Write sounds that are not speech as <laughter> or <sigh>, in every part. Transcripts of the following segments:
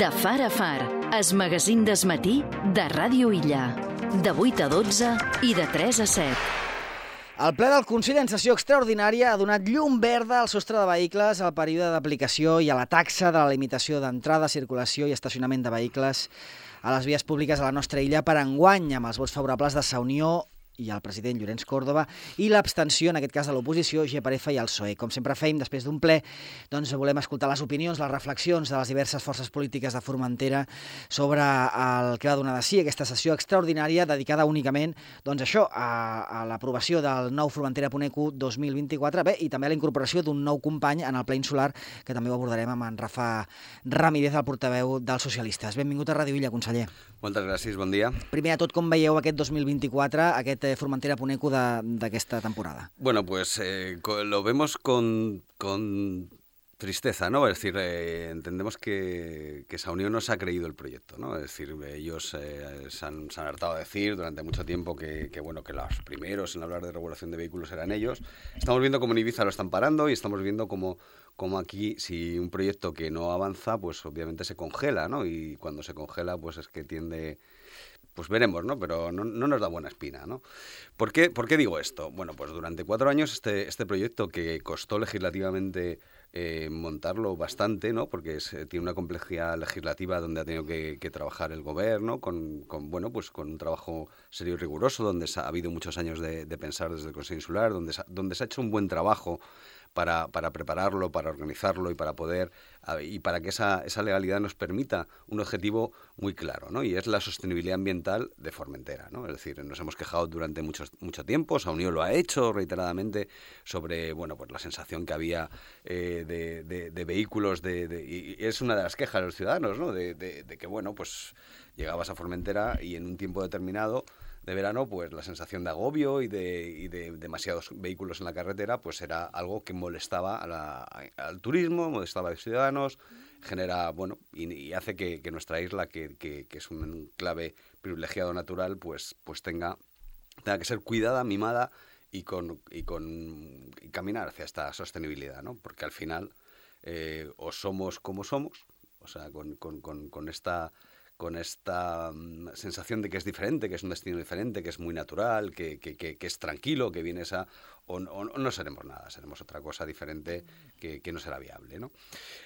De far a far, es magazín desmatí de Ràdio Illa. De 8 a 12 i de 3 a 7. El ple del Consell en sessió extraordinària ha donat llum verda al sostre de vehicles al període d'aplicació i a la taxa de la limitació d'entrada, circulació i estacionament de vehicles a les vies públiques a la nostra illa per enguany, amb els vots favorables de Sa Unió i el president Llorenç Córdoba i l'abstenció, en aquest cas de l'oposició, GPRF i el PSOE. Com sempre fem, després d'un ple, doncs volem escoltar les opinions, les reflexions de les diverses forces polítiques de Formentera sobre el que va donar de si aquesta sessió extraordinària dedicada únicament doncs això, a, a l'aprovació del nou Formentera Poneco 2024 bé, i també a la incorporació d'un nou company en el ple insular, que també ho abordarem amb en Rafa Ramírez, el portaveu dels socialistes. Benvingut a Ràdio Illa, conseller. Moltes gràcies, bon dia. Primer de tot, com veieu aquest 2024, aquest Formentera Puneco de, esta temporada? Bueno, pues eh, lo vemos con, con tristeza, ¿no? Es decir, eh, entendemos que, que esa unión no se ha creído el proyecto, ¿no? Es decir, ellos eh, se, han, se, han, hartado de decir durante mucho tiempo que, que, bueno, que los primeros en hablar de regulación de vehículos eran ellos. Estamos viendo cómo en Ibiza lo están parando y estamos viendo cómo, cómo aquí, si un proyecto que no avanza, pues obviamente se congela, ¿no? Y cuando se congela, pues es que tiende pues veremos, ¿no? Pero no, no, nos da buena espina, ¿no? ¿Por qué, ¿Por qué digo esto? Bueno, pues durante cuatro años este, este proyecto que costó legislativamente eh, montarlo bastante, ¿no? Porque eh, tiene una complejidad legislativa donde ha tenido que, trabajar el gobierno con, con, bueno, pues con un trabajo serio y riguroso, donde ha habido muchos años de, de pensar desde el Consejo Insular, donde, donde se ha hecho un buen trabajo para, para prepararlo, para organizarlo y para poder y para que esa, esa legalidad nos permita un objetivo muy claro, ¿no? Y es la sostenibilidad ambiental de Formentera, ¿no? Es decir, nos hemos quejado durante mucho, mucho tiempo, Saunió lo ha hecho reiteradamente sobre, bueno, pues la sensación que había eh, de, de, vehículos de, y es una de las quejas de los ciudadanos, ¿no? De, de que, bueno, pues llegabas a Formentera y en un tiempo determinado de verano, pues la sensación de agobio y de, de demasiados vehículos en la carretera, pues era algo que molestaba al turismo, molestaba a los ciudadanos, genera, bueno, y, hace que, nuestra isla, que, que, es un clave privilegiado natural, pues, pues tenga, tenga que ser cuidada, mimada y con, y con caminar hacia esta sostenibilidad, ¿no? Porque al final eh, o somos como somos, o sea, con, con, con esta con esta mm, sensación de que es diferente, que es un destino diferente, que es muy natural, que, que, es tranquilo, que vienes a... O, no seremos nada, seremos otra cosa diferente que, no será viable, ¿no?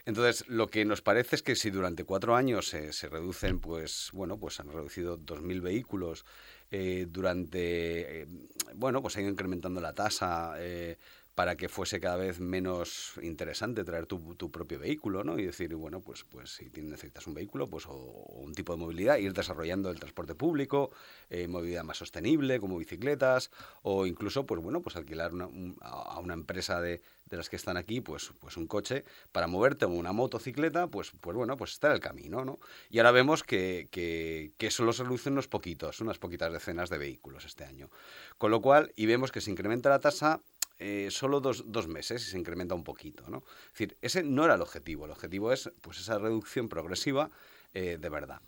Entonces, lo que nos parece es que si durante cuatro años se, se reducen, pues, bueno, pues han reducido 2.000 vehículos, eh, durante, eh, bueno, pues ha ido incrementando la tasa, eh, para que fuese cada vez menos interesante traer tu, propio vehículo, ¿no? Y decir, bueno, pues, pues si necesitas un vehículo, pues o, un tipo de movilidad, ir desarrollando el transporte público, eh, movilidad más sostenible, como bicicletas, o incluso, pues bueno, pues alquilar a una empresa de, de, las que están aquí, pues, pues un coche para moverte o una motocicleta, pues, pues bueno, pues está en el camino, ¿no? Y ahora vemos que, que, que solo se reducen unos poquitos, unas poquitas decenas de vehículos este año. Con lo cual, y vemos que se incrementa la tasa eh, solo dos, dos, meses y se incrementa un poquito. ¿no? Es decir, ese no era el objetivo. El objetivo es pues, esa reducción progresiva eh, de verdad.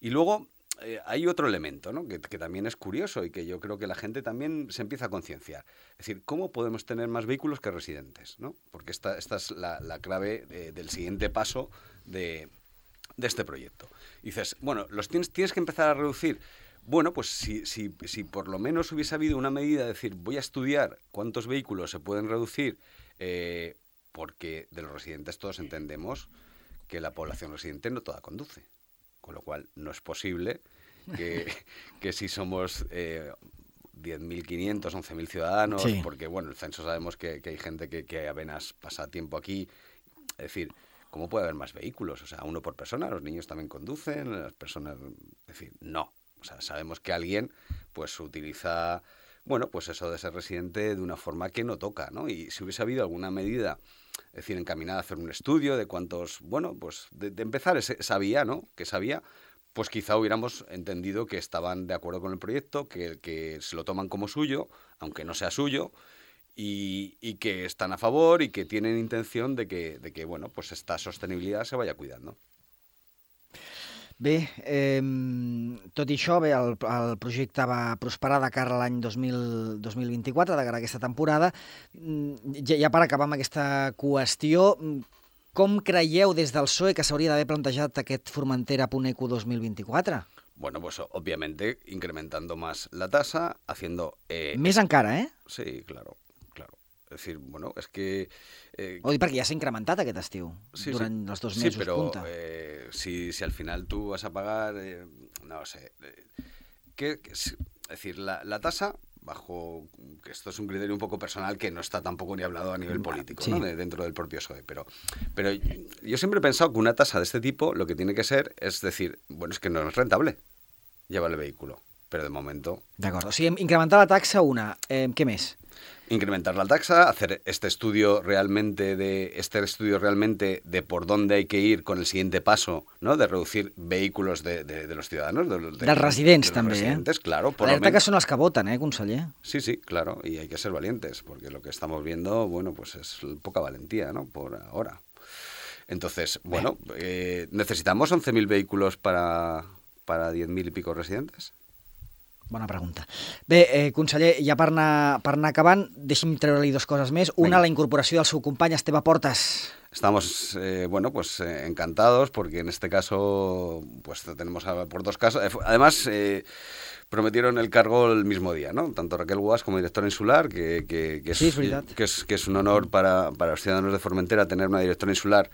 Y luego eh, hay otro elemento ¿no? que, que, también es curioso y que yo creo que la gente también se empieza a concienciar. Es decir, ¿cómo podemos tener más vehículos que residentes? ¿no? Porque esta, esta es la, la clave del siguiente paso de, de este proyecto. Y dices, bueno, los tienes, tienes que empezar a reducir bueno, pues si, si, si, por lo menos hubiese habido una medida de decir, voy a estudiar cuántos vehículos se pueden reducir, eh, porque de los residentes todos entendemos que la población residente no toda conduce. Con lo cual, no es posible que, <laughs> que si somos eh, 10.500, 11.000 ciudadanos, porque bueno, el censo sabemos que, que hay gente que, que, apenas pasa tiempo aquí. Es decir, ¿cómo puede haber más vehículos? O sea, uno por persona, los niños también conducen, las personas... Es decir, no. Sabemos que alguien pues utiliza, bueno, pues eso de ser residente de una forma que no toca, ¿no? Y si hubiese habido alguna medida, es decir, encaminada a hacer un estudio de cuántos, bueno, pues de, empezar sabía, ¿no? Que sabía, pues quizá hubiéramos entendido que estaban de acuerdo con el proyecto, que, que se lo toman como suyo, aunque no sea suyo, y, y, que están a favor y que tienen intención de que, de que, bueno, pues esta sostenibilidad se vaya cuidando. Bé, eh, tot i això, bé, el, el projecte va prosperar de cara a l'any 2024, de cara a aquesta temporada. Mm, ja, ja per acabar amb aquesta qüestió, mm, com creieu des del PSOE que s'hauria d'haver plantejat aquest Formentera Puneco 2024? Bueno, pues obviamente incrementando más la tasa, haciendo... Eh, Més encara, eh? Sí, claro, Es decir, bueno, es que... Eh, Ho dic perquè ja s'ha incrementat aquest estiu, sí, durant sí. els dos mesos, sí, però, punta. Eh, si, si al final tú vas a pagar, eh, no sé, eh, que, que, es decir, la, la tasa bajo que esto es un criterio un poco personal que no está tampoco ni hablado a nivel político sí. ¿no? de, dentro del propio PSOE pero pero yo siempre he pensado que una tasa de este tipo lo que tiene que ser es decir bueno es que no es rentable llevar el vehículo pero de momento D'acord, o sigui, incrementar la taxa una, eh, què més? Incrementar la taxa, hacer este estudio realmente de este estudio realmente de por dónde hay que ir con el siguiente paso, ¿no? De reducir vehículos de, de, de los ciudadanos, de, de, dels residents, de los també, residentes, eh? claro. Por Alerta que són els que voten, eh, conseller? Sí, sí, claro, y hay que ser valientes, porque lo que estamos viendo, bueno, pues es poca valentía, ¿no? Por ahora. Entonces, bueno, eh, ¿necesitamos 11.000 vehículos para, para 10.000 y pico residentes? Bona pregunta. Bé, eh, conseller, ja per anar, per anar acabant, deixi'm treure-li dues coses més. Una, Venga. la incorporació del seu company Esteve Portas. Estamos, eh, bueno, pues eh, encantados porque en este caso, pues tenemos a, por dos casos. Además, eh, prometieron el cargo el mismo día, ¿no? Tanto Raquel Guas como directora insular, que, que, que, es, sí, es que, es, que es un honor para, para los ciudadanos de Formentera tener una directora insular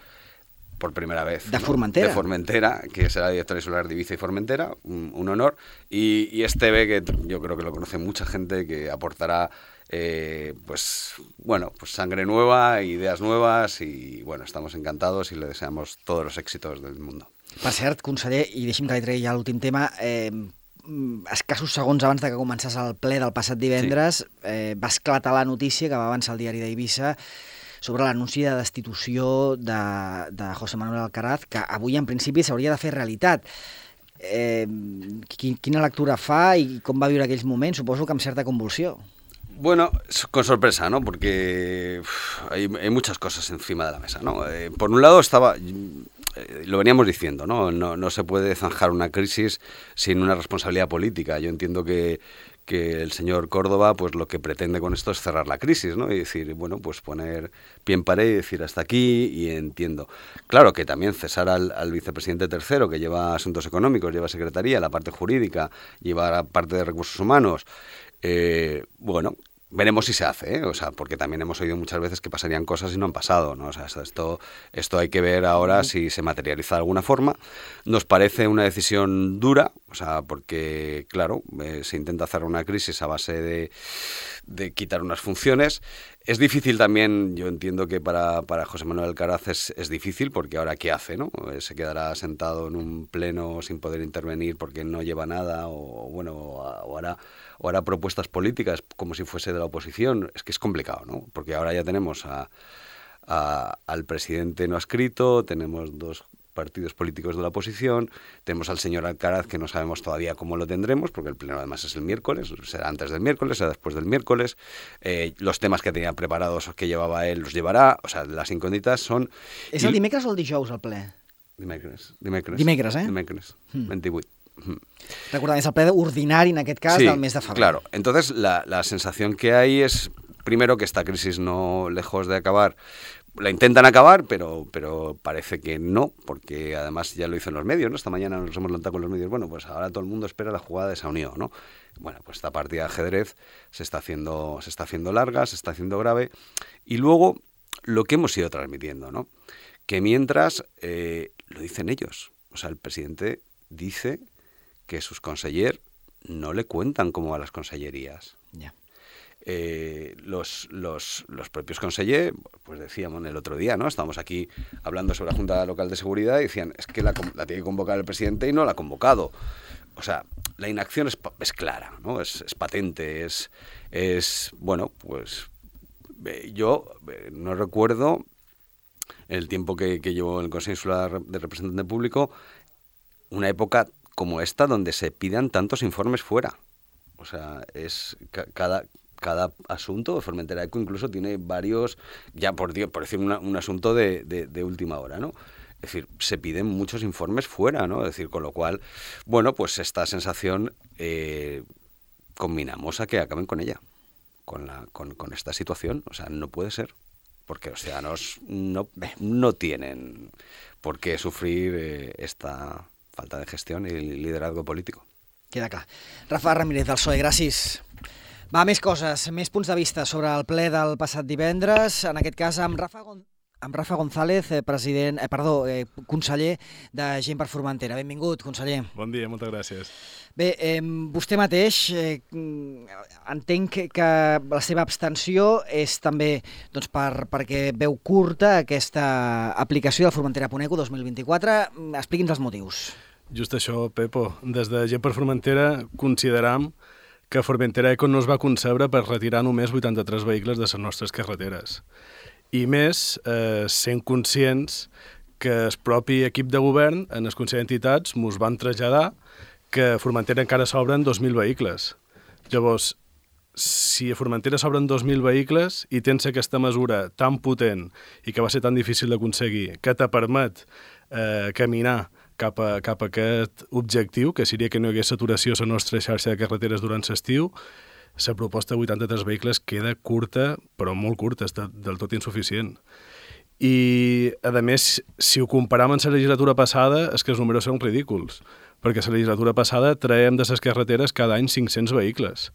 por primera vez. De Formentera. De Formentera, que será director insular de Ibiza y Formentera, un, un honor. Y, y este ve que yo creo que lo conoce mucha gente, que aportará eh, pues bueno, pues sangre nueva, ideas nuevas y bueno, estamos encantados y le deseamos todos los éxitos del mundo. Per cert, conseller, i deixi'm que li tregui ja l'últim tema, eh, escassos segons abans de que començés el ple del passat divendres, sí. eh, va esclatar la notícia que va avançar el diari d'Eivissa sobre l'anunci de destitució de, de José Manuel Alcaraz, que avui en principi s'hauria de fer realitat. Eh, quina lectura fa i com va viure aquells moments? Suposo que amb certa convulsió. Bueno, con sorpresa, ¿no? Porque hay, muchas cosas encima de la mesa, ¿no? Eh, por un lado estaba, eh, lo veníamos diciendo, ¿no? ¿no? No se puede zanjar una crisis sin una responsabilidad política. Yo entiendo que, que el señor Córdoba pues lo que pretende con esto es cerrar la crisis, ¿no? Y decir, bueno, pues poner pie en pared y decir hasta aquí y entiendo. Claro que también cesar al, al vicepresidente tercero que lleva asuntos económicos, lleva secretaría, la parte jurídica, lleva la parte de recursos humanos, eh, bueno, veremos si se hace, ¿eh? o sea, porque también hemos oído muchas veces que pasarían cosas y no han pasado, ¿no? O sea, esto, esto hay que ver ahora si se materializa de alguna forma. Nos parece una decisión dura, o sea, porque, claro, eh, se intenta hacer una crisis a base de, de, quitar unas funciones. Es difícil también, yo entiendo que para, para José Manuel Alcaraz es, es, difícil, porque ahora ¿qué hace, no? Eh, se quedará sentado en un pleno sin poder intervenir porque no lleva nada, o bueno, o hará o hará propuestas políticas como si fuese de la oposición, es que es complicado, ¿no? Porque ahora ya tenemos a, a, al presidente no escrito, tenemos dos partidos políticos de la oposición, tenemos al señor Alcaraz que no sabemos todavía cómo lo tendremos, porque el pleno además es el miércoles, será antes del miércoles, será después del miércoles, eh, los temas que tenía preparados que llevaba él los llevará, o sea, las incógnitas son... És el dimecres o el dijous el ple? Dimecres, dimecres. Dimecres, eh? Dimecres, hmm. 28. Recordad, es el ple ordinari en aquest cas sí, del mes de febrero. Claro, entonces la, la sensación que hay es, primero, que esta crisis no, lejos de acabar, la intentan acabar, pero, pero parece que no, porque además ya lo hizo los medios, ¿no? Esta mañana nos hemos levantado con los medios, bueno, pues ahora todo el mundo espera la jugada de esa unión, ¿no? Bueno, pues esta partida de ajedrez se está haciendo, se está haciendo larga, se está haciendo grave, y luego lo que hemos ido transmitiendo, ¿no? Que mientras, eh, lo dicen ellos, o sea, el presidente dice que sus consellers no le cuentan cómo a las consellerías. Ya. Eh, los, los, los, propios consellers, pues decíamos el otro día, ¿no? Estábamos aquí hablando sobre la Junta Local de Seguridad y decían, es que la, tiene que convocar el presidente y no la ha convocado. O sea, la inacción es, es clara, ¿no? Es, es, patente, es, es, bueno, pues eh, yo eh, no recuerdo el tiempo que, que llevo en el Consejo Insular de Representante Público, una época como esta donde se pidan tantos informes fuera. O sea, es cada, cada asunto, Formentera Eco incluso tiene varios, ya por, por decir una, un asunto de, de, última hora, ¿no? Es decir, se piden muchos informes fuera, ¿no? Es decir, con lo cual, bueno, pues esta sensación eh, combinamos a que acaben con ella, con, la, con, con esta situación. O sea, no puede ser. porque los ciudadanos no, no tienen por qué sufrir eh, esta falta de gestión y liderazgo político. Queda clar. Rafa Ramírez, del PSOE, gràcies. Va, més coses, més punts de vista sobre el ple del passat divendres, en aquest cas amb Rafa, Gon amb Rafa González, eh, president, eh, perdó, eh, conseller de Gent per Formentera. Benvingut, conseller. Bon dia, moltes gràcies. Bé, eh, vostè mateix, eh, entenc que, que la seva abstenció és també doncs, per, perquè veu curta aquesta aplicació de Formentera Poneco 2024. Expliqui'ns els motius. Just això, Pepo. Des de Gent per Formentera consideram que Formentera Eco no es va concebre per retirar només 83 vehicles de les nostres carreteres. I més, eh, sent conscients que el propi equip de govern, en el Consell d'Entitats, mos van traslladar que a Formentera encara s'obren 2.000 vehicles. Llavors, si a Formentera s'obren 2.000 vehicles i tens aquesta mesura tan potent i que va ser tan difícil d'aconseguir, que te permet eh, caminar cap a, cap a aquest objectiu, que seria que no hi hagués saturació a la nostra xarxa de carreteres durant l'estiu, la proposta de 83 vehicles queda curta, però molt curta, està del tot insuficient. I, a més, si ho comparam amb la legislatura passada, és que els números són ridículs, perquè la legislatura passada traiem de les carreteres cada any 500 vehicles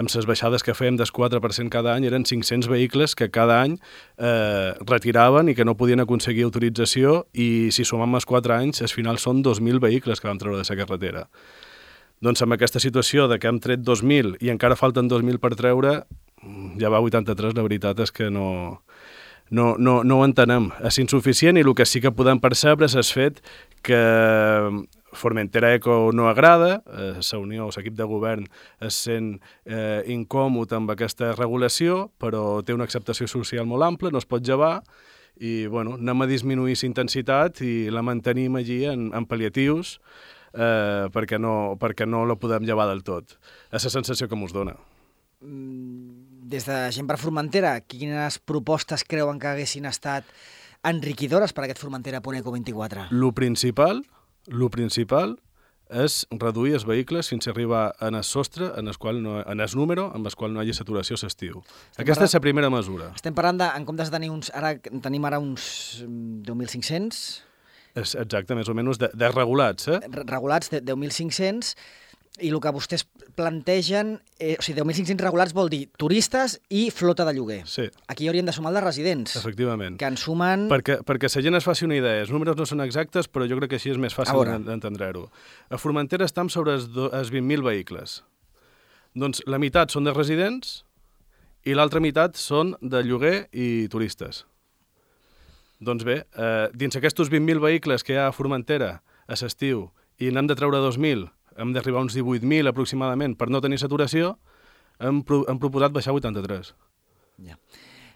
amb les baixades que fèiem del 4% cada any, eren 500 vehicles que cada any eh, retiraven i que no podien aconseguir autorització i si sumam els 4 anys, al final són 2.000 vehicles que vam treure de la carretera. Doncs amb aquesta situació de que hem tret 2.000 i encara falten 2.000 per treure, ja va 83, la veritat és que no, no, no, no ho entenem. És insuficient i el que sí que podem percebre és el fet que Formentera Eco no agrada, eh, la Unió, l'equip de govern es sent eh, incòmode amb aquesta regulació, però té una acceptació social molt ampla, no es pot llevar, i bueno, anem a disminuir la intensitat i la mantenim allí en, en pal·liatius eh, perquè, no, perquè no la podem llevar del tot. És la sensació que mos dona. Mm, des de Gent per Formentera, quines propostes creuen que haguessin estat enriquidores per a aquest Formentera Poneco 24? Lo principal, el principal és reduir els vehicles fins a arribar en el sostre, en el, qual no, en el número amb el qual no hi hagi saturació l'estiu. Aquesta parlant, és la primera mesura. Estem parlant de, en comptes de tenir uns... Ara tenim ara uns 10.500... És exacte, més o menys de, de regulats, eh? Regulats de 10.500 i el que vostès plantegen, eh, o sigui, 10.500 regulats vol dir turistes i flota de lloguer. Sí. Aquí hauríem de sumar els de residents. Efectivament. Que en sumen... Perquè, perquè la gent es faci una idea. Els números no són exactes, però jo crec que així és més fàcil d'entendre-ho. A Formentera estem sobre els, els 20.000 vehicles. Doncs la meitat són de residents i l'altra meitat són de lloguer i turistes. Doncs bé, eh, dins aquests 20.000 vehicles que hi ha a Formentera a l'estiu i n'hem de treure 2.000 hem d'arribar a uns 18.000 aproximadament per no tenir saturació, hem, pro hem proposat baixar 83. Ja.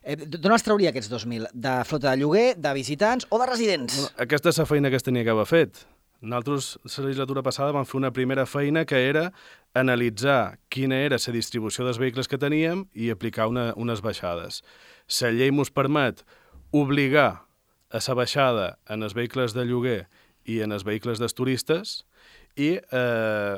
Eh, D'on es trauria aquests 2.000? De flota de lloguer, de visitants o de residents? Bueno, aquesta és la feina que es tenia que haver fet. Nosaltres, la legislatura passada, vam fer una primera feina que era analitzar quina era la distribució dels vehicles que teníem i aplicar una, unes baixades. La llei ens permet obligar a la baixada en els vehicles de lloguer i en els vehicles dels turistes i eh,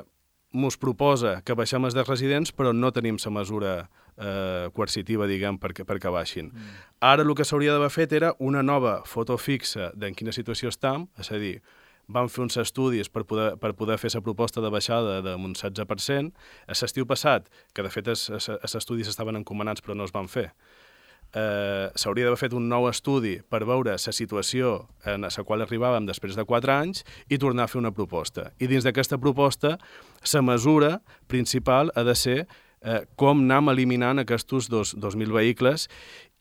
mos proposa que baixem els de residents, però no tenim la mesura eh, coercitiva, diguem, perquè, perquè baixin. Mm. Ara el que s'hauria d'haver fet era una nova foto fixa d'en quina situació estem, és a dir, vam fer uns estudis per poder, per poder fer la proposta de baixada d'un 16%. A l'estiu passat, que de fet els estudis estaven encomanats però no es van fer, eh, s'hauria d'haver fet un nou estudi per veure la situació en la qual arribàvem després de 4 anys i tornar a fer una proposta. I dins d'aquesta proposta, la mesura principal ha de ser eh, com anem eliminant aquests dos, 2.000 vehicles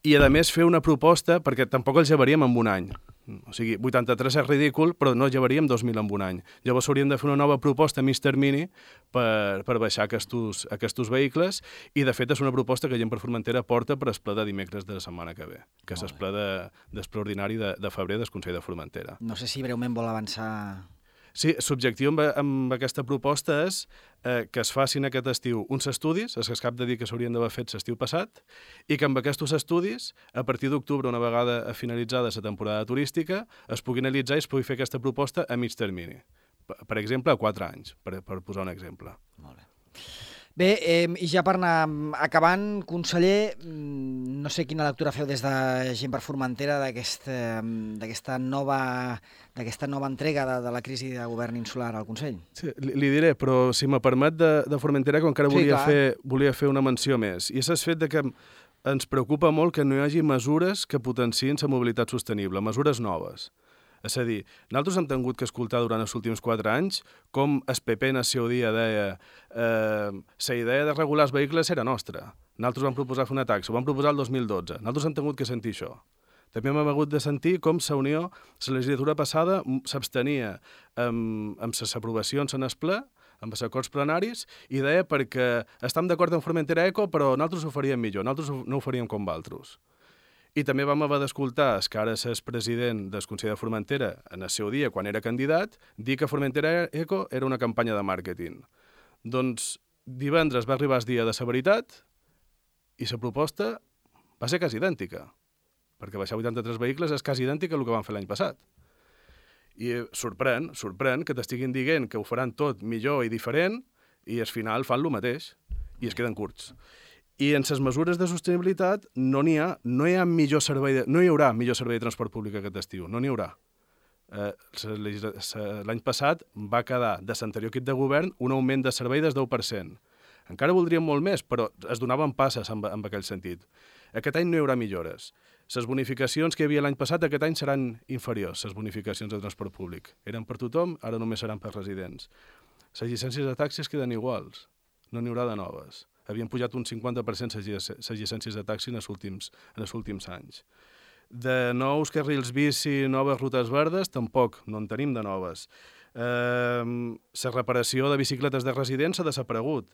i, a més, fer una proposta, perquè tampoc els llevaríem en un any. O sigui, 83 és ridícul, però no llevaríem 2.000 en un any. Llavors hauríem de fer una nova proposta a mig termini per, per baixar aquests, aquests vehicles i, de fet, és una proposta que Gent per Formentera porta per esplà de dimecres de la setmana que ve, que de, d'extraordinari de, de febrer del Consell de Formentera. No sé si breument vol avançar Sí, l'objectiu amb, amb aquesta proposta és eh, que es facin aquest estiu uns estudis, és que es cap de dir que s'haurien d'haver fet l'estiu passat, i que amb aquests estudis, a partir d'octubre, una vegada finalitzada la temporada turística, es pugui analitzar i es pugui fer aquesta proposta a mig termini. Per, per exemple, a quatre anys, per, per posar un exemple. Molt bé. Bé, eh, i ja per anar acabant, conseller, mm, no sé quina lectura feu des de Gent per Formentera d'aquesta d'aquesta nova, d'aquesta nova entrega de, de la crisi de govern insular al Consell. Sí, li, li diré, però si me permet de, de Formentera, que encara Sí, volia, clar. fer, volia fer una menció més. I és el fet de que ens preocupa molt que no hi hagi mesures que potenciïn la mobilitat sostenible, mesures noves. És a dir, nosaltres hem tingut que escoltar durant els últims quatre anys com el PP en el seu dia deia eh, la idea de regular els vehicles era nostra. Nosaltres vam proposar fer una taxa, ho vam proposar el 2012. Nosaltres hem tingut que sentir això. També hem hagut de sentir com la Unió, la legislatura passada, s'abstenia amb, amb les aprovacions en el ple, amb els acords plenaris, i deia perquè estem d'acord amb Formentera Eco, però nosaltres ho faríem millor, nosaltres no ho faríem com altres. I també vam haver d'escoltar, es que ara és president del Consell de Formentera, en el seu dia, quan era candidat, dir que Formentera Eco era una campanya de màrqueting. Doncs divendres va arribar el dia de la veritat i la proposta va ser quasi idèntica, perquè baixar 83 vehicles és quasi idèntic al que van fer l'any passat. I eh, sorprèn, sorprèn que t'estiguin dient que ho faran tot millor i diferent i al final fan el mateix i es queden curts. I en les mesures de sostenibilitat no n'hi ha, no hi ha millor servei, de, no hi haurà millor servei de transport públic aquest estiu, no n'hi haurà. Eh, L'any passat va quedar de l'anterior equip de govern un augment de servei del 10%. Encara voldríem molt més, però es donaven passes en, en aquell sentit. Aquest any no hi haurà millores. Les bonificacions que hi havia l'any passat aquest any seran inferiors, les bonificacions de transport públic. Eren per tothom, ara només seran per residents. Les llicències de taxis queden iguals, no n'hi haurà de noves. Havien pujat un 50% les llic- les llicències de taxi en els últims, en els últims anys. De nous carrils bici, noves rutes verdes, tampoc, no en tenim de noves. Eh, la reparació de bicicletes de residents ha desaparegut.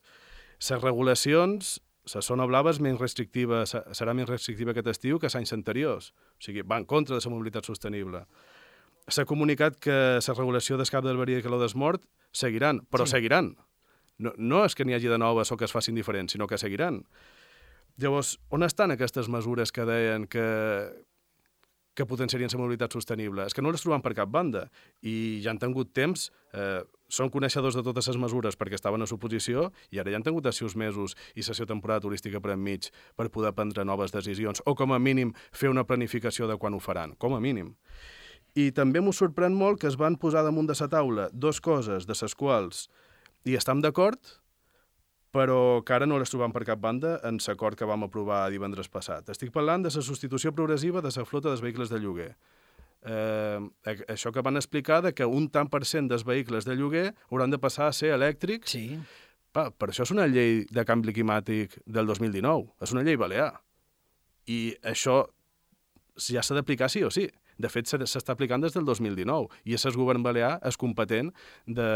Les regulacions, la zona blava és menys restrictiva, se- serà menys restrictiva aquest estiu que els anys anteriors. O sigui, va en contra de la mobilitat sostenible. S'ha comunicat que la regulació d'escap del verí i calor desmort seguiran, però sí. seguiran. No, no és que n'hi hagi de noves o que es facin diferents, sinó que seguiran. Llavors, on estan aquestes mesures que deien que, que potenciarien la mobilitat sostenible? És que no les trobem per cap banda. I ja han tingut temps, eh, són coneixedors de totes les mesures perquè estaven a suposició i ara ja han tingut els seus mesos i seva temporada turística per enmig per poder prendre noves decisions o com a mínim fer una planificació de quan ho faran, com a mínim. I també m'ho sorprèn molt que es van posar damunt de la taula dos coses de les quals hi estem d'acord, però que ara no les trobam per cap banda en l'acord que vam aprovar divendres passat. Estic parlant de la substitució progressiva de la flota dels vehicles de lloguer. Eh, això que van explicar de que un tant per cent dels vehicles de lloguer hauran de passar a ser elèctrics. Sí. Pa, per això és una llei de canvi climàtic del 2019. És una llei balear. I això ja s'ha d'aplicar sí o sí. De fet, se- s'està aplicant des del 2019 i és el govern balear és competent de,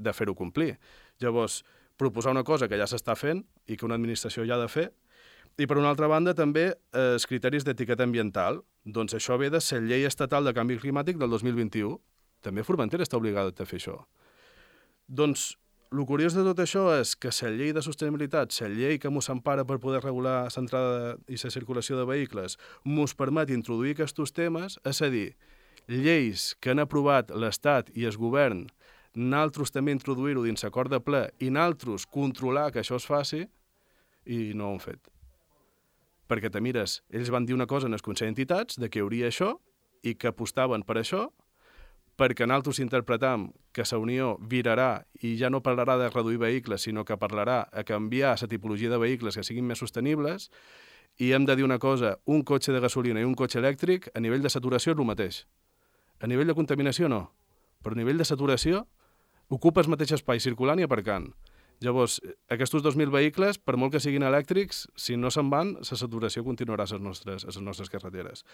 de fer-ho complir. Llavors, proposar una cosa que ja s'està fent i que una administració ja ha de fer, i per una altra banda també eh, els criteris d'etiqueta ambiental. Doncs això ve de la llei estatal de canvi climàtic del 2021. També Formentera està obligat a fer això. Doncs el curiós de tot això és que la llei de sostenibilitat, la llei que mos empara per poder regular l'entrada i la circulació de vehicles, mos permet introduir aquests temes, és a dir, lleis que han aprovat l'Estat i el govern, naltros també introduir-ho dins l'acord de ple i naltros controlar que això es faci, i no ho han fet. Perquè te mires, ells van dir una cosa en el Consell d'Entitats, de que hauria això, i que apostaven per això, perquè nosaltres interpretam que la Unió virarà i ja no parlarà de reduir vehicles, sinó que parlarà a canviar la tipologia de vehicles que siguin més sostenibles, i hem de dir una cosa, un cotxe de gasolina i un cotxe elèctric, a nivell de saturació és el mateix. A nivell de contaminació no, però a nivell de saturació ocupa el mateix espai circulant i aparcant. Llavors, aquests 2.000 vehicles, per molt que siguin elèctrics, si no se'n van, la saturació continuarà a les nostres, a les nostres carreteres.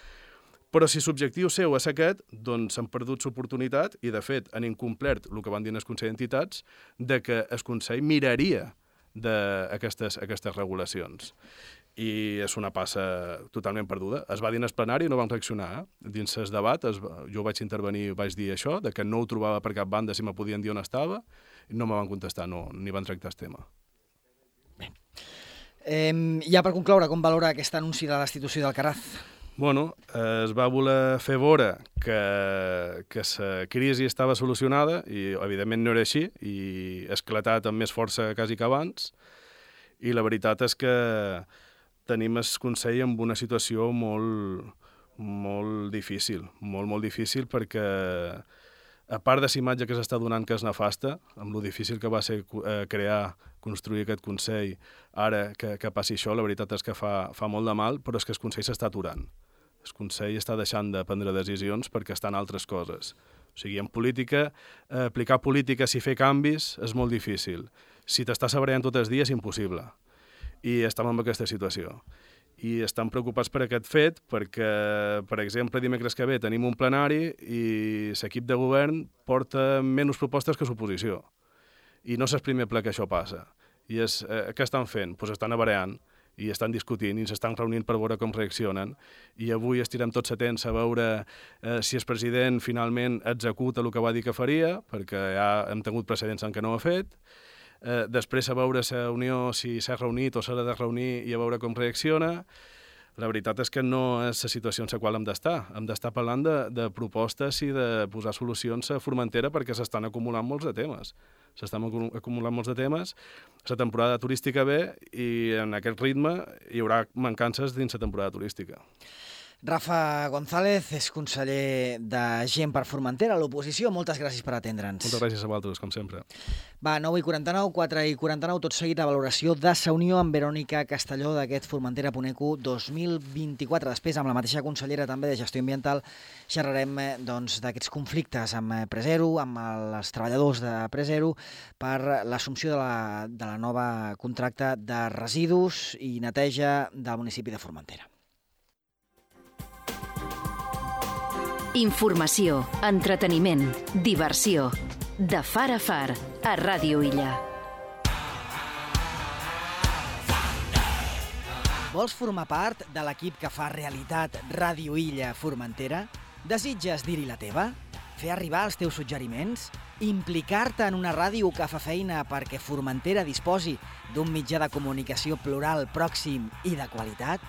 Però si l'objectiu seu és aquest, doncs han perdut l'oportunitat i, de fet, han incomplert el que van dir el Consell d'Entitats de que el Consell miraria d'aquestes aquestes regulacions. I és una passa totalment perduda. Es va dir en el plenari i no van reaccionar. Eh? Dins el debat, es, jo vaig intervenir vaig dir això, de que no ho trobava per cap banda si me podien dir on estava, i no me van contestar, no, ni van tractar el tema. Eh, ja per concloure, com valora aquest anunci de la destitució del Caraz? Bueno, eh, es va voler fer veure que, que la crisi estava solucionada i, evidentment, no era així i esclatat amb més força quasi que abans I la veritat és que tenim el Consell en una situació molt, molt difícil, molt, molt difícil perquè a part de la imatge que s'està donant que és nefasta, amb lo difícil que va ser eh, crear, construir aquest Consell, ara que, que passi això, la veritat és que fa, fa molt de mal, però és que el Consell s'està aturant. El Consell està deixant de prendre decisions perquè estan altres coses. O sigui, en política, eh, aplicar política si fer canvis és molt difícil. Si t'estàs sabrejant tot el dia és impossible. I estem en aquesta situació i estan preocupats per aquest fet perquè, per exemple, dimecres que ve tenim un plenari i l'equip de govern porta menys propostes que suposició. I no és el primer ple que això passa. I és, eh, què estan fent? Pues estan avareant i estan discutint i s'estan reunint per veure com reaccionen. I avui estirem tots atents a veure eh, si el president finalment executa el que va dir que faria, perquè ja hem tingut precedents en què no ho ha fet, eh, després a veure la Unió si s'ha reunit o s'ha de reunir i a veure com reacciona. La veritat és que no és la situació en la qual hem d'estar. Hem d'estar parlant de, de propostes i de posar solucions a Formentera perquè s'estan acumulant molts de temes. S'estan acumulant molts de temes. La temporada turística ve i en aquest ritme hi haurà mancances dins la temporada turística. Rafa González és conseller de Gent per Formentera a l'oposició. Moltes gràcies per atendre'ns. Moltes gràcies a vosaltres, com sempre. Va, 9 i 49, 4 i 49, tot seguit la valoració de sa unió amb Verònica Castelló d'aquest Formentera Puneco 2024. Després, amb la mateixa consellera també de Gestió Ambiental, xerrarem eh, doncs, d'aquests conflictes amb eh, Presero, amb els treballadors de Presero, per l'assumpció de, la, de la nova contracte de residus i neteja del municipi de Formentera. Informació, entreteniment, diversió. De far a far, a Ràdio Illa. Vols formar part de l'equip que fa realitat Ràdio Illa Formentera? Desitges dir-hi la teva? Fer arribar els teus suggeriments? Implicar-te en una ràdio que fa feina perquè Formentera disposi d'un mitjà de comunicació plural, pròxim i de qualitat?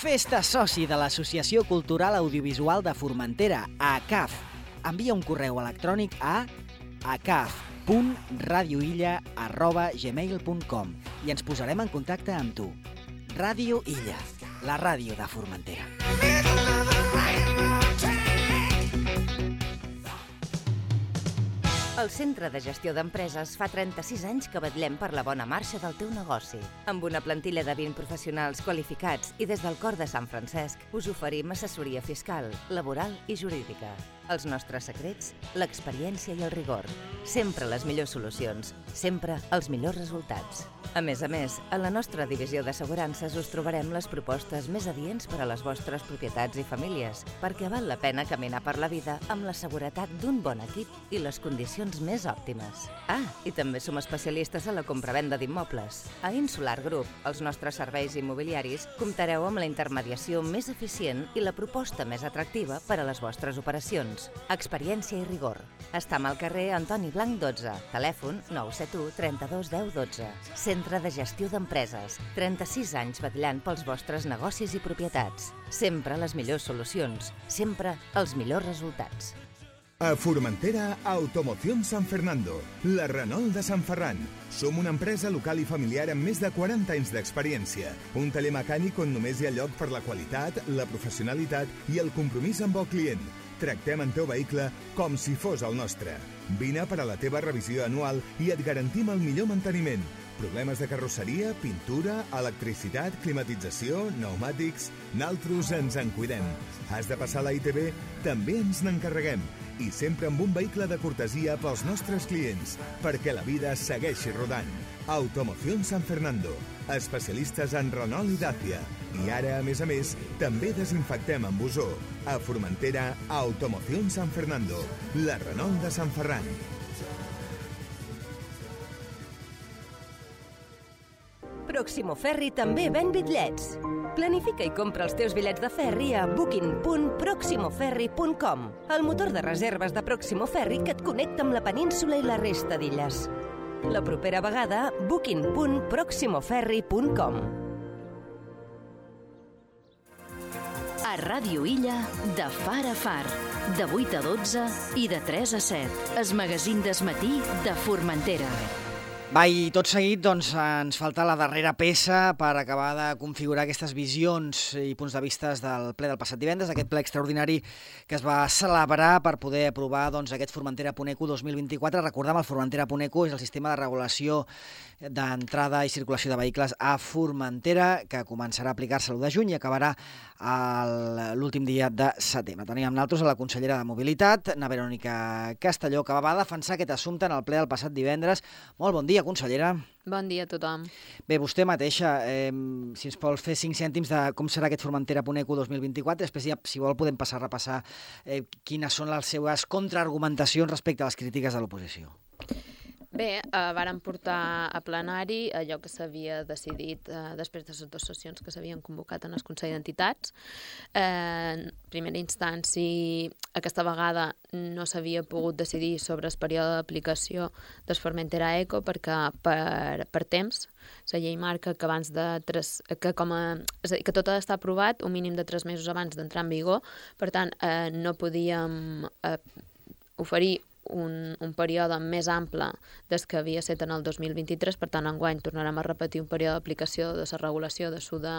Festa soci de l'Associació Cultural Audiovisual de Formentera, a ACAF. Envia un correu electrònic a acaf.radioilla.gmail.com i ens posarem en contacte amb tu. Ràdio Illa, la ràdio de Formentera. El Centre de Gestió d'Empreses fa 36 anys que vetllem per la bona marxa del teu negoci. Amb una plantilla de 20 professionals qualificats i des del cor de Sant Francesc us oferim assessoria fiscal, laboral i jurídica. Els nostres secrets, l'experiència i el rigor. Sempre les millors solucions, sempre els millors resultats. A més a més, a la nostra divisió d'assegurances us trobarem les propostes més adients per a les vostres propietats i famílies, perquè val la pena caminar per la vida amb la seguretat d'un bon equip i les condicions més òptimes. Ah, i també som especialistes a la compravenda d'immobles. A Insular Group, els nostres serveis immobiliaris, comptareu amb la intermediació més eficient i la proposta més atractiva per a les vostres operacions. Experiència i rigor. Estam al carrer Antoni Blanc 12, telèfon 971 32 10 12. Centre de Gestió d'Empreses. 36 anys vetllant pels vostres negocis i propietats. Sempre les millors solucions. Sempre els millors resultats. A Formentera, Automoción San Fernando, la Renault de Sant Ferran. Som una empresa local i familiar amb més de 40 anys d'experiència. Un taller mecànic on només hi ha lloc per la qualitat, la professionalitat i el compromís amb el client. Tractem en teu vehicle com si fos el nostre. Vine per a la teva revisió anual i et garantim el millor manteniment. Problemes de carrosseria, pintura, electricitat, climatització, pneumàtics... Naltros ens en cuidem. Has de passar la ITV? També ens n'encarreguem. I sempre amb un vehicle de cortesia pels nostres clients, perquè la vida segueixi rodant. Automoción San Fernando, especialistes en Renault i Dacia. I ara, a més a més, també desinfectem amb ozó. A Formentera, Automoción San Fernando, la Renault de Sant Ferran. Pròximo Ferri també ven bitllets. Planifica i compra els teus bitllets de ferri a booking.proximoferri.com, el motor de reserves de Proximo Ferri que et connecta amb la península i la resta d'illes. La propera vegada, booking.proximoferri.com. A Ràdio Illa, de far a far, de 8 a 12 i de 3 a 7. Es magazín desmatí de Formentera. Va, i tot seguit doncs, ens falta la darrera peça per acabar de configurar aquestes visions i punts de vista del ple del passat divendres, aquest ple extraordinari que es va celebrar per poder aprovar doncs, aquest Formentera Puneco 2024. Recordem, el Formentera Puneco és el sistema de regulació d'entrada i circulació de vehicles a Formentera, que començarà a aplicar-se l'1 de juny i acabarà l'últim dia de setembre. Teníem nosaltres a la consellera de Mobilitat, na Verònica Castelló, que va defensar aquest assumpte en el ple del passat divendres. Molt bon dia dia, consellera. Bon dia a tothom. Bé, vostè mateixa, eh, si ens vol fer cinc cèntims de com serà aquest Formentera Puneco 2024, després ja, si vol, podem passar a repassar eh, quines són les seves contraargumentacions respecte a les crítiques de l'oposició. Bé, eh, varen portar a plenari allò que s'havia decidit eh, després de les dues sessions que s'havien convocat en el Consell d'Entitats. Eh, en primera instància, aquesta vegada no s'havia pogut decidir sobre el període d'aplicació del Formentera Eco perquè per, per temps la llei marca que abans de tres, que com a, és a dir, que tot ha d'estar aprovat un mínim de tres mesos abans d'entrar en vigor, per tant, eh, no podíem eh, oferir un, un període més ample des que havia estat en el 2023, per tant, enguany tornarem a repetir un període d'aplicació de la regulació de su de,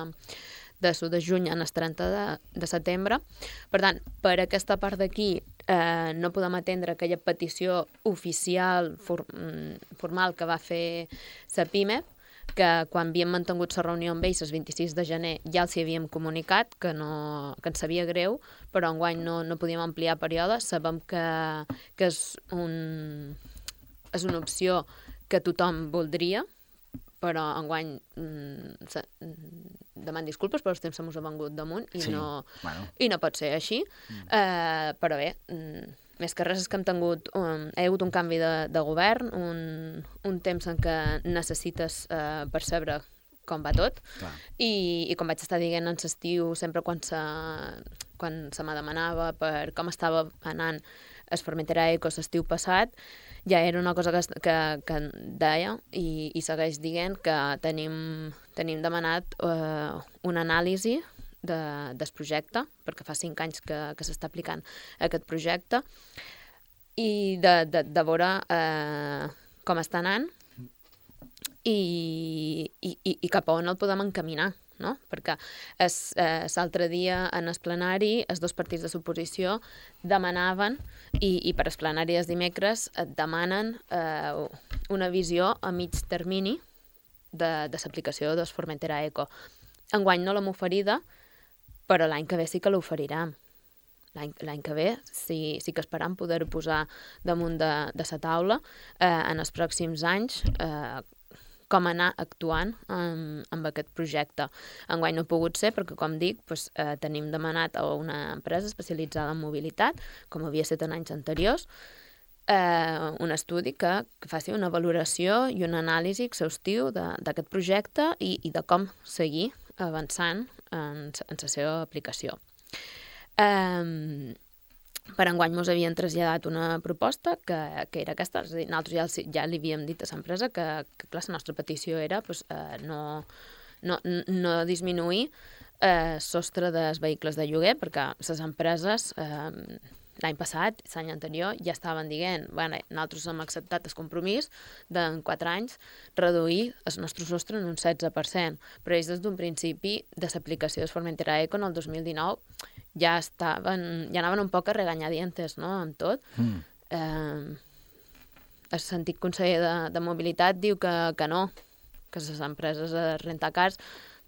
de su de juny en el 30 de, de setembre. Per tant, per aquesta part d'aquí eh, no podem atendre aquella petició oficial for, mm, formal que va fer la PIME, que quan havíem mantingut la reunió amb ells el 26 de gener ja els hi havíem comunicat que, no, que ens sabia greu, però enguany no, no podíem ampliar període. Sabem que, que és, un, és una opció que tothom voldria, però enguany mm, se, mm, deman disculpes, però els temps se mos ha vengut damunt i, sí, no, bueno. i no pot ser així. Mm. Eh, però bé, mm, més que res és que hem tingut, um, hi ha hagut un canvi de, de govern, un, un temps en què necessites uh, percebre com va tot, Clar. I, i com vaig estar dient en l'estiu, sempre quan se, quan se me demanava per com estava anant es Formentera Eco l'estiu passat, ja era una cosa que, que, que deia i, i segueix dient que tenim, tenim demanat uh, una anàlisi de, del projecte, perquè fa cinc anys que, que s'està aplicant aquest projecte, i de, de, de veure eh, com està anant i, i, i cap a on el podem encaminar no? perquè eh, l'altre dia en el plenari els dos partits de suposició demanaven, i, i per el plenari dels dimecres et demanen eh, una visió a mig termini de, de l'aplicació del Formentera Eco. Enguany no l'hem oferida, però l'any que ve sí que l'oferirem. L'any que ve sí, sí que esperam poder-ho posar damunt de, de la taula eh, en els pròxims anys, eh, com anar actuant amb, amb aquest projecte. Enguany no ha pogut ser perquè, com dic, doncs, eh, tenim demanat a una empresa especialitzada en mobilitat, com havia estat en anys anteriors, eh, un estudi que, que faci una valoració i un anàlisi exhaustiu d'aquest projecte i, i de com seguir avançant en, en la seva aplicació. Um, per enguany ens havien traslladat una proposta que, que era aquesta, és a dir, nosaltres ja, ja li havíem dit a l'empresa que, que clar, la nostra petició era pues, eh, no, no, no disminuir eh, sostre dels vehicles de lloguer, perquè les empreses eh, l'any passat, l'any anterior, ja estaven dient, bueno, nosaltres hem acceptat el compromís d'en 4 anys reduir el nostre sostre en un 16%, però ells des d'un principi de l'aplicació de Formentera Eco en el 2019 ja estaven, ja anaven un poc a reganyar dientes, no?, amb tot. Mm. Eh, el sentit conseller de, de mobilitat diu que, que no, que les empreses de rentacars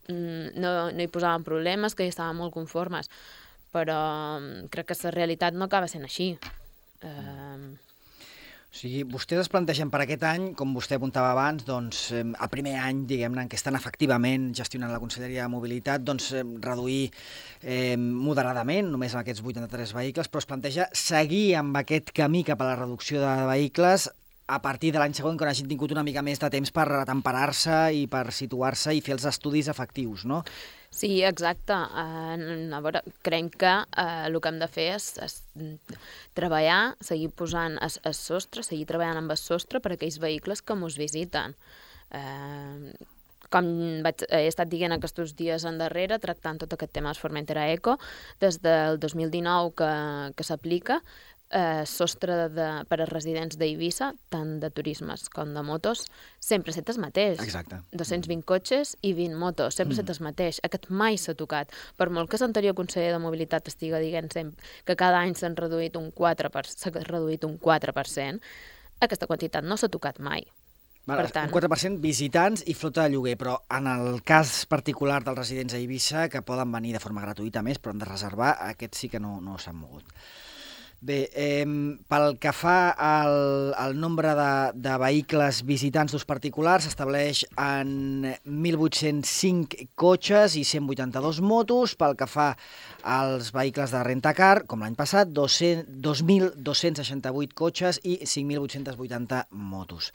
mm, no, no hi posaven problemes, que hi estaven molt conformes però mm, crec que la realitat no acaba sent així. Eh... O sigui, vostès es plantegen per aquest any, com vostè apuntava abans, doncs, eh, a primer any, diguem-ne, en què estan efectivament gestionant la Conselleria de Mobilitat, doncs, eh, reduir eh, moderadament, només amb aquests 83 vehicles, però es planteja seguir amb aquest camí cap a la reducció de vehicles a partir de l'any següent, quan hagin tingut una mica més de temps per atemperar-se i per situar-se i fer els estudis efectius, no? Sí, exacte. Uh, a veure, creiem que uh, el que hem de fer és, és treballar, seguir posant el, el sostre, seguir treballant amb el sostre per a aquells vehicles que ens visiten. Uh, com vaig, he estat dient aquests dies endarrere, tractant tot aquest tema de Formentera Eco, des del 2019 que, que s'aplica, eh, sostre de, de, per a residents d'Eivissa, tant de turismes com de motos, sempre set el mateix. Exacte. 220 cotxes i 20 motos, sempre mm. set el mateix. Aquest mai s'ha tocat. Per molt que l'anterior conseller de Mobilitat estiga dient sempre que cada any s'han reduït un 4%, s'ha reduït un 4%, aquesta quantitat no s'ha tocat mai. Val, Per tant- Un 4% visitants i flota de lloguer, però en el cas particular dels residents a Eivissa, que poden venir de forma gratuïta més, però han de reservar, aquests sí que no, no s'han mogut. Bé, eh, pel que fa al, al nombre de, de vehicles visitants d'ús particular, s'estableix en 1.805 cotxes i 182 motos. Pel que fa als vehicles de rentacar, com l'any passat, 200 2.268 cotxes i 5.880 motos.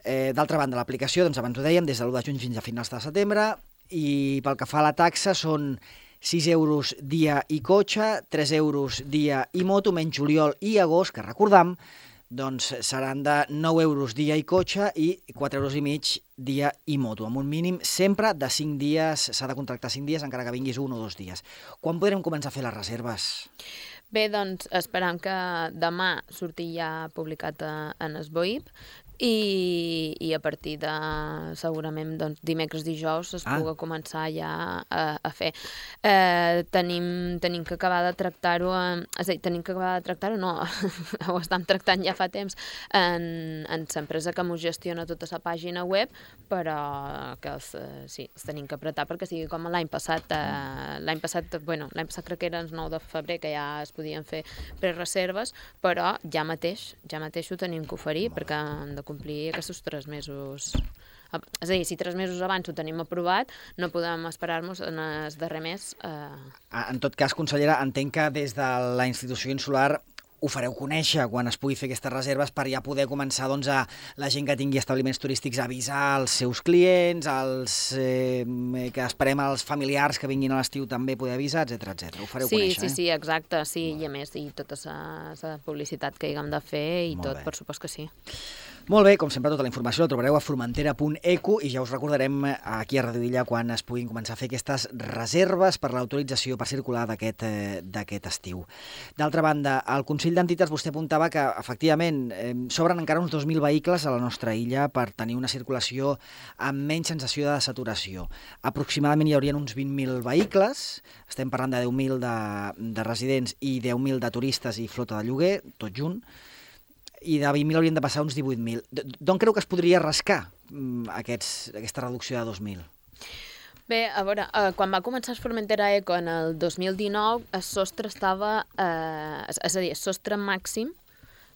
Eh, D'altra banda, l'aplicació, doncs abans ho dèiem, des de l'1 de juny fins a finals de setembre, i pel que fa a la taxa són 6 euros dia i cotxe, 3 euros dia i moto, menys juliol i agost, que recordam, doncs seran de 9 euros dia i cotxe i 4 euros i mig dia i moto, amb un mínim sempre de 5 dies, s'ha de contractar 5 dies encara que vinguis un o dos dies. Quan podrem començar a fer les reserves? Bé, doncs esperam que demà surti ja publicat a, en Esboip i, i a partir de segurament doncs, dimecres dijous es Ah. pugui començar ja a, a fer. Eh, tenim, tenim que acabar de tractar-ho, és a dir, tenim que acabar de tractar-ho, no, <laughs> ho estem tractant ja fa temps en, en l'empresa que ens gestiona tota la pàgina web, però que els, eh, sí, els tenim que apretar perquè sigui com l'any passat, eh, l'any passat, bueno, l'any passat crec que era el 9 de febrer que ja es podien fer prereserves, però ja mateix, ja mateix ho tenim que oferir perquè hem de complir aquests tres mesos. És a dir, si tres mesos abans ho tenim aprovat, no podem esperar-nos en el darrer mes. Eh... Ah, En tot cas, consellera, entenc que des de la institució insular ho fareu conèixer quan es pugui fer aquestes reserves per ja poder començar doncs, a la gent que tingui establiments turístics a avisar els seus clients, els eh, que esperem els familiars que vinguin a l'estiu també poder avisar, etc etc. Ho fareu sí, conèixer, sí, eh? sí, exacte, sí, i a més, i tota la publicitat que haguem de fer i Molt tot, bé. per supost que sí. Molt bé, com sempre, tota la informació la trobareu a formentera.eco i ja us recordarem aquí a Radio Illa quan es puguin començar a fer aquestes reserves per l'autorització per circular d'aquest eh, estiu. D'altra banda, al Consell d'Entitats vostè apuntava que, efectivament, eh, s'obren encara uns 2.000 vehicles a la nostra illa per tenir una circulació amb menys sensació de saturació. Aproximadament hi haurien uns 20.000 vehicles, estem parlant de 10.000 de, de residents i 10.000 de turistes i flota de lloguer, tot junt, i de 20.000 haurien de passar uns 18.000. D- D'on creu que es podria rascar mm, aquests, aquesta reducció de 2.000? Bé, a veure, eh, quan va començar el Formentera Eco en el 2019, el sostre estava... Eh, és, és a dir, el sostre màxim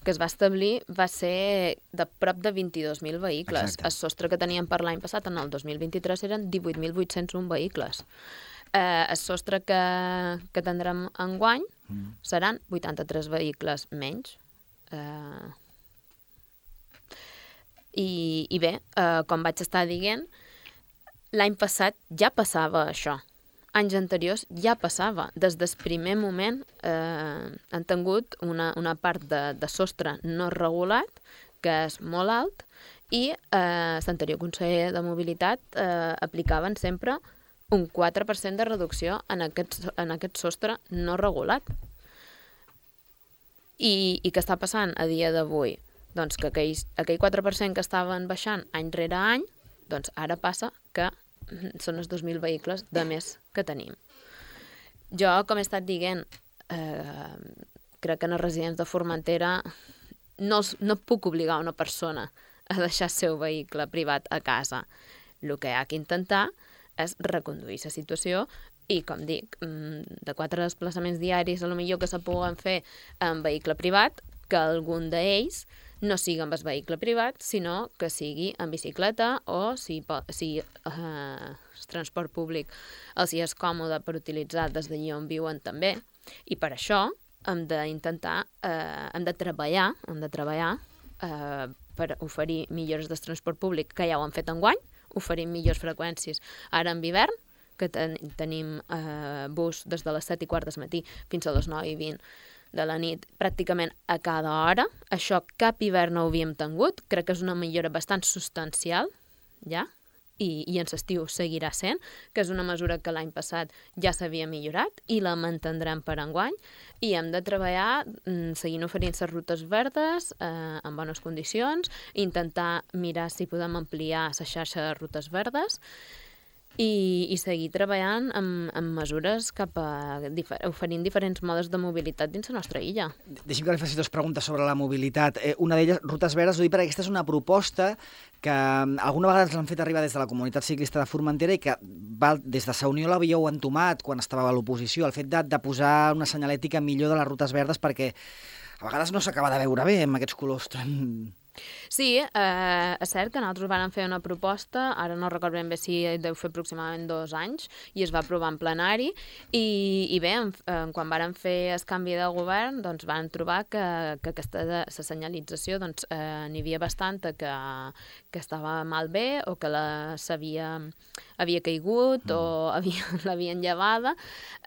que es va establir va ser de prop de 22.000 vehicles. Exacte. El sostre que teníem per l'any passat, en el 2023, eren 18.801 vehicles. Eh, el sostre que, que tindrem enguany Mm. seran 83 vehicles menys. Eh, i, I bé, eh, com vaig estar dient, l'any passat ja passava això. Anys anteriors ja passava. Des del primer moment eh, han tingut una, una part de, de sostre no regulat, que és molt alt, i eh, l'anterior conseller de Mobilitat eh, aplicaven sempre un 4% de reducció en aquest, en aquest sostre no regulat. I, I què està passant a dia d'avui? Doncs que aquells, aquell 4% que estaven baixant any rere any, doncs ara passa que <laughs> són els 2.000 vehicles de més que tenim. Jo, com he estat dient, eh, crec que en els residents de Formentera no, els- no puc obligar una persona a deixar el seu vehicle privat a casa. El que hi ha que intentar és reconduir la situació i, com dic, mm, de quatre desplaçaments diaris, a lo millor que se puguen fer en vehicle privat, que algun d'ells no sigui amb el vehicle privat, sinó que sigui en bicicleta o si, si eh, el transport públic els hi és còmode per utilitzar des d'allí on viuen també. I per això hem d'intentar, eh, hem de treballar, hem de treballar eh, per oferir millores del transport públic, que ja ho han fet enguany, oferim millors freqüències ara en hivern, que ten tenim eh, bus des de les 7 i quart del matí fins a les 9 i 20 de la nit pràcticament a cada hora. Això cap hivern no ho havíem tingut. Crec que és una millora bastant substancial, ja? i, i en l'estiu seguirà sent, que és una mesura que l'any passat ja s'havia millorat i la mantindrem per enguany i hem de treballar mm, seguint oferint les rutes verdes eh, en bones condicions, intentar mirar si podem ampliar la xarxa de rutes verdes i, i seguir treballant amb, amb mesures cap a difer oferint diferents modes de mobilitat dins la nostra illa. Deixi'm que li faci dues preguntes sobre la mobilitat. Eh, una d'elles, Rutes Verdes, ho dic perquè aquesta és una proposta que mm, alguna vegada ens l'han fet arribar des de la comunitat ciclista de Formentera i que va, des de Sa Unió l'havíeu entomat quan estava a l'oposició, el fet de, de posar una senyalètica millor de les rutes verdes perquè a vegades no s'acaba de veure bé amb aquests colors tan Sí, eh, és cert que nosaltres vam fer una proposta, ara no recordo ben bé si deu fer aproximadament dos anys, i es va aprovar en plenari, i, i bé, en, en, quan varen fer el canvi de govern, doncs van trobar que, que aquesta la senyalització doncs, eh, n'hi havia bastanta que, que estava mal bé o que s'havia havia caigut mm. o <laughs> l'havien llevada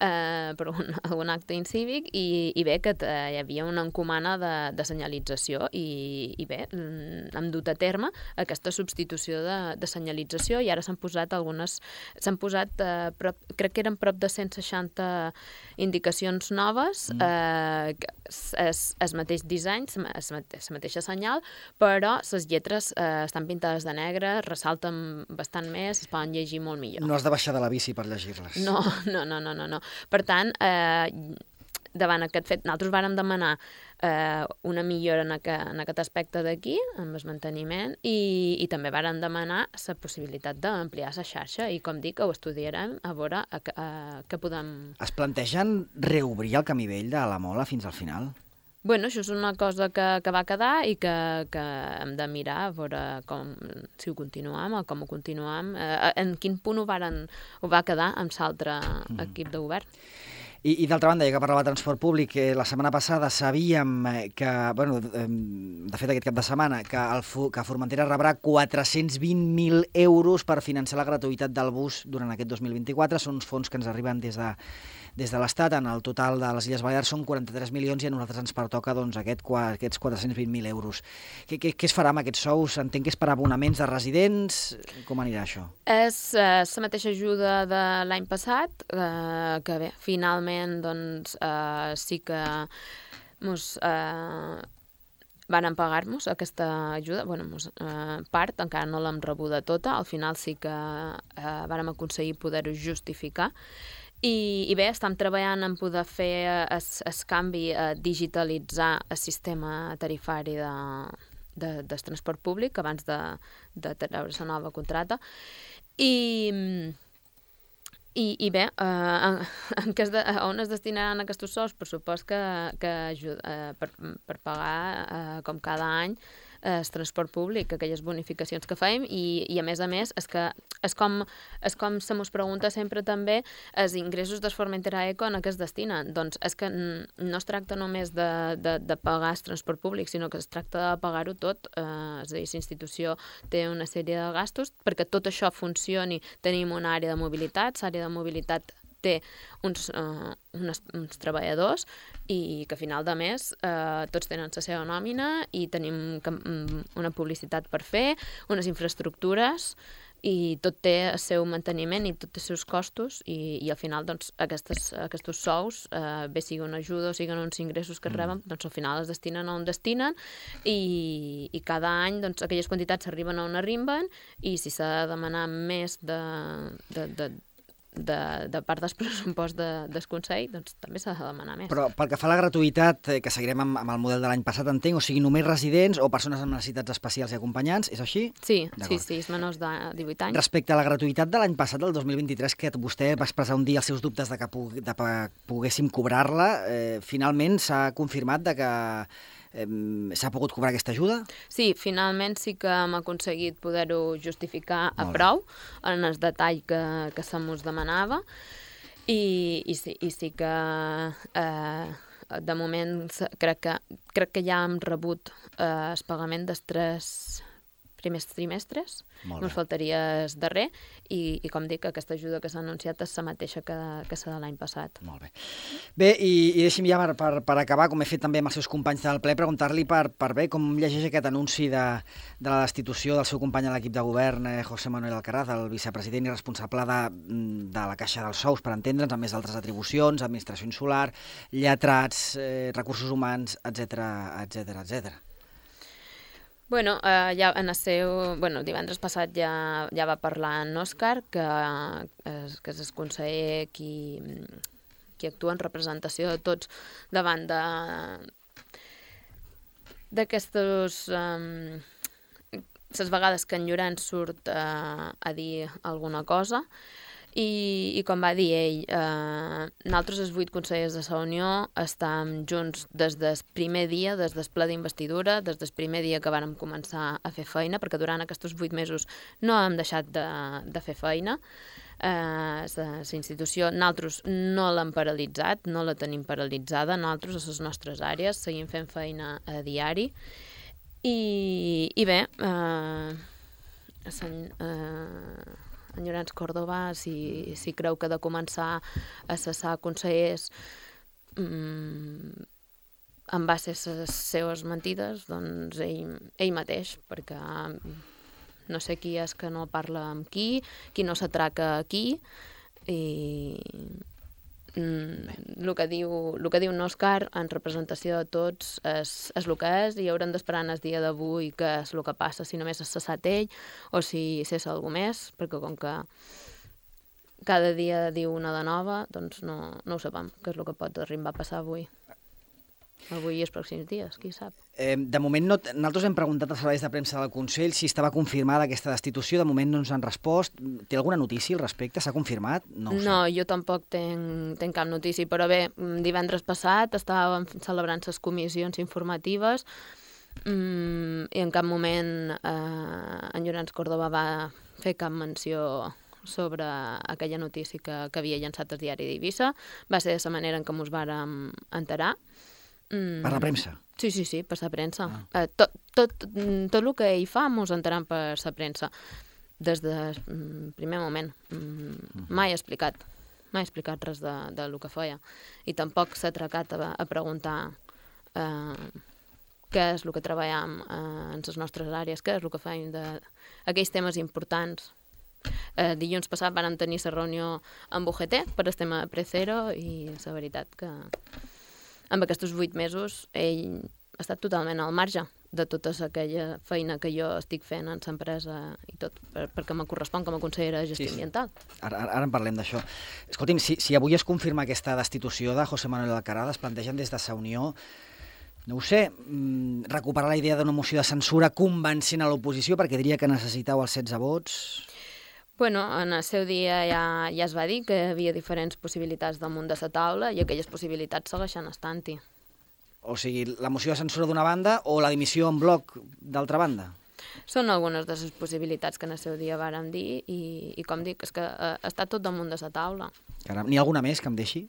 eh, per un, <laughs> algun acte incívic i, i bé que hi havia una encomana de, de senyalització i, i bé, mm, hem dut a terme aquesta substitució de, de senyalització i ara s'han posat algunes, s'han posat, eh, prop, crec que eren prop de 160 indicacions noves, mm. eh, és, és mateix disseny, és, és mateixa senyal, però les lletres eh, estan pintades de negre, ressalten bastant més, es poden llegir molt millor. No has de baixar de la bici per llegir-les. No, <laughs> no, no, no, no. no. Per tant, eh, davant aquest fet, nosaltres vàrem demanar eh, una millora en, aqu en aquest aspecte d'aquí, amb el manteniment, i, i també vàrem demanar la possibilitat d'ampliar la xarxa, i com dic, ho estudiarem a veure a, a, a, què podem... Es plantegen reobrir el camí vell de la Mola fins al final? Bueno, això és una cosa que, que va quedar i que, que hem de mirar a veure com, si ho continuem o com ho continuem, eh, en quin punt ho, varen, ho va quedar amb l'altre mm. equip de govern. I, i d'altra banda, ja que parlava de transport públic, eh, la setmana passada sabíem eh, que, bueno, de fet aquest cap de setmana, que, el, que Formentera rebrà 420.000 euros per finançar la gratuïtat del bus durant aquest 2024. Són uns fons que ens arriben des de, des de l'Estat. En el total de les Illes Balears són 43 milions i a nosaltres ens pertoca doncs, aquest, aquests 420.000 euros. Què, què, què es farà amb aquests sous? Entenc que és per abonaments de residents. Com anirà això? És eh, la mateixa ajuda de l'any passat, eh, que bé, finalment doncs, eh, sí que mos, eh, van pagar-nos aquesta ajuda, bueno, mos, eh, part, encara no l'hem rebuda tota, al final sí que eh, vàrem aconseguir poder-ho justificar, i, I bé, estem treballant en poder fer el canvi, a digitalitzar el sistema tarifari de, de, del transport públic abans de, de treure la nova contrata. I, i, i bé, eh, en, <laughs> es de, on es destinaran aquests sous? Per supost que, que ajuda, eh, per, per pagar, eh, com cada any, el transport públic, aquelles bonificacions que fem i, i a més a més és que és com, és com se mos pregunta sempre també els ingressos de Formentera Eco en què es destinen. Doncs és que no es tracta només de, de, de pagar el transport públic, sinó que es tracta de pagar-ho tot. Eh, és a dir, institució té una sèrie de gastos perquè tot això funcioni. Tenim una àrea de mobilitat, l'àrea de mobilitat té uns, uh, uns, uns treballadors i que a final de mes uh, tots tenen la seva nòmina i tenim una publicitat per fer, unes infraestructures i tot té el seu manteniment i tot té els seus costos i, i al final doncs, aquestes, aquests sous, eh, bé sigui una ajuda o siguin uns ingressos que mm. reben, doncs al final es destinen on destinen i, i cada any doncs, aquelles quantitats arriben on arriben i si s'ha de demanar més de, de, de, de, de part del <laughs> pressupost de, del Consell, doncs també s'ha de demanar més. Però pel que fa a la gratuïtat, eh, que seguirem amb, amb el model de l'any passat, entenc, o sigui, només residents o persones amb necessitats especials i acompanyants, és així? Sí, sí, sí, és menors de 18 anys. Respecte a la gratuïtat de l'any passat, del 2023, que vostè va expressar un dia els seus dubtes de que, pugui, de que poguéssim cobrar-la, eh, finalment s'ha confirmat de que S'ha pogut cobrar aquesta ajuda? Sí, finalment sí que hem aconseguit poder-ho justificar a prou en el detall que, que se mos demanava i, i, sí, i sí que eh, de moment crec que, crec que ja hem rebut eh, el pagament dels tres primers trimestres, no bé. faltaria darrer, i, i com dic, aquesta ajuda que s'ha anunciat és la mateixa que, que la de l'any passat. Molt bé. Bé, i, i deixi'm ja per, per, per acabar, com he fet també amb els seus companys del ple, preguntar-li per, per bé com llegeix aquest anunci de, de la destitució del seu company a l'equip de govern, eh, José Manuel Alcaraz, el vicepresident i responsable de, de la Caixa dels Sous, per entendre'ns, amb més altres atribucions, administració insular, lletrats, eh, recursos humans, etc etc etc. Bueno, eh, ja en el seu... Bueno, divendres passat ja, ja va parlar en Òscar, que, és, que és el conseller qui, qui actua en representació de tots davant de d'aquestes... Um, les vegades que en Llorenç surt uh, a dir alguna cosa, i, i com va dir ell, eh, nosaltres els vuit consellers de la Unió estem junts des del primer dia, des del ple d'investidura, des del primer dia que vàrem començar a fer feina, perquè durant aquests vuit mesos no hem deixat de, de fer feina. Eh, la institució, nosaltres no l'hem paralitzat, no la tenim paralitzada, nosaltres a les nostres àrees seguim fent feina a diari. I, i bé, eh, sen, eh, en Llorenç Córdoba, si, si creu que ha de començar a cessar consellers mmm, en base a les seves mentides, doncs ell, ell mateix, perquè no sé qui és que no parla amb qui, qui no s'atraca a qui, i mm, el que diu, el que diu Òscar en representació de tots és, és el que és i haurem d'esperar en el dia d'avui que és el que passa, si només ha cessat ell o si cessa algú més, perquè com que cada dia diu una de nova, doncs no, no ho sabem, que és el que pot arribar a passar avui. Avui i els pròxims dies, qui sap. Eh, de moment, no, nosaltres hem preguntat als serveis de premsa del Consell si estava confirmada aquesta destitució. De moment no ens han respost. Té alguna notícia al respecte? S'ha confirmat? No, no, jo tampoc tenc, tenc cap notícia, però bé, mm, divendres passat estàvem celebrant les comissions informatives mm, i en cap moment eh, en Llorenç Córdoba va fer cap menció sobre aquella notícia que, que havia llançat el diari d'Eivissa. Va ser de la manera en què ens vàrem enterar. Mm. Per la premsa? Sí, sí, sí, per la premsa. Ah. Eh, tot, tot, mm, tot el que ell fa mos enteram per la premsa. Des del mm, primer moment. Mm, mai ha explicat. Mai ha explicat res de, de lo que feia. I tampoc s'ha atracat a, a preguntar eh, què és el que treballem eh, en les nostres àrees, què és el que feim d'aquells temes importants. Eh, dilluns passat vam tenir la reunió amb UGT per el tema de Precero i la veritat que amb aquests vuit mesos ell ha estat totalment al marge de tota aquella feina que jo estic fent en l'empresa i tot, per, perquè me correspon com a consellera de gestió Sí, sí. ambiental. Ara, ara, en parlem d'això. Escolti'm, si, si avui es confirma aquesta destitució de José Manuel Alcaraz, es plantegen des de sa Unió no ho sé, mm, recuperar la idea d'una moció de censura convencent a l'oposició, perquè diria que necessitau els 16 vots. Bueno, en el seu dia ja, ja es va dir que hi havia diferents possibilitats damunt de la taula i aquelles possibilitats segueixen estant-hi. O sigui, la moció de censura d'una banda o la dimissió en bloc d'altra banda. Són algunes de les possibilitats que en el seu dia vàrem dir i, i com dic, és que eh, està tot damunt de la taula. Caram, n'hi ha alguna més que em deixi?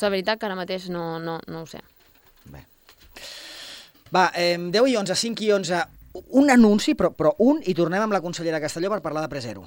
La veritat que ara mateix no, no, no ho sé. Bé. Va, eh, 10 i 11, 5 i 11, un anunci, però, però un, i tornem amb la consellera Castelló per parlar de Presero.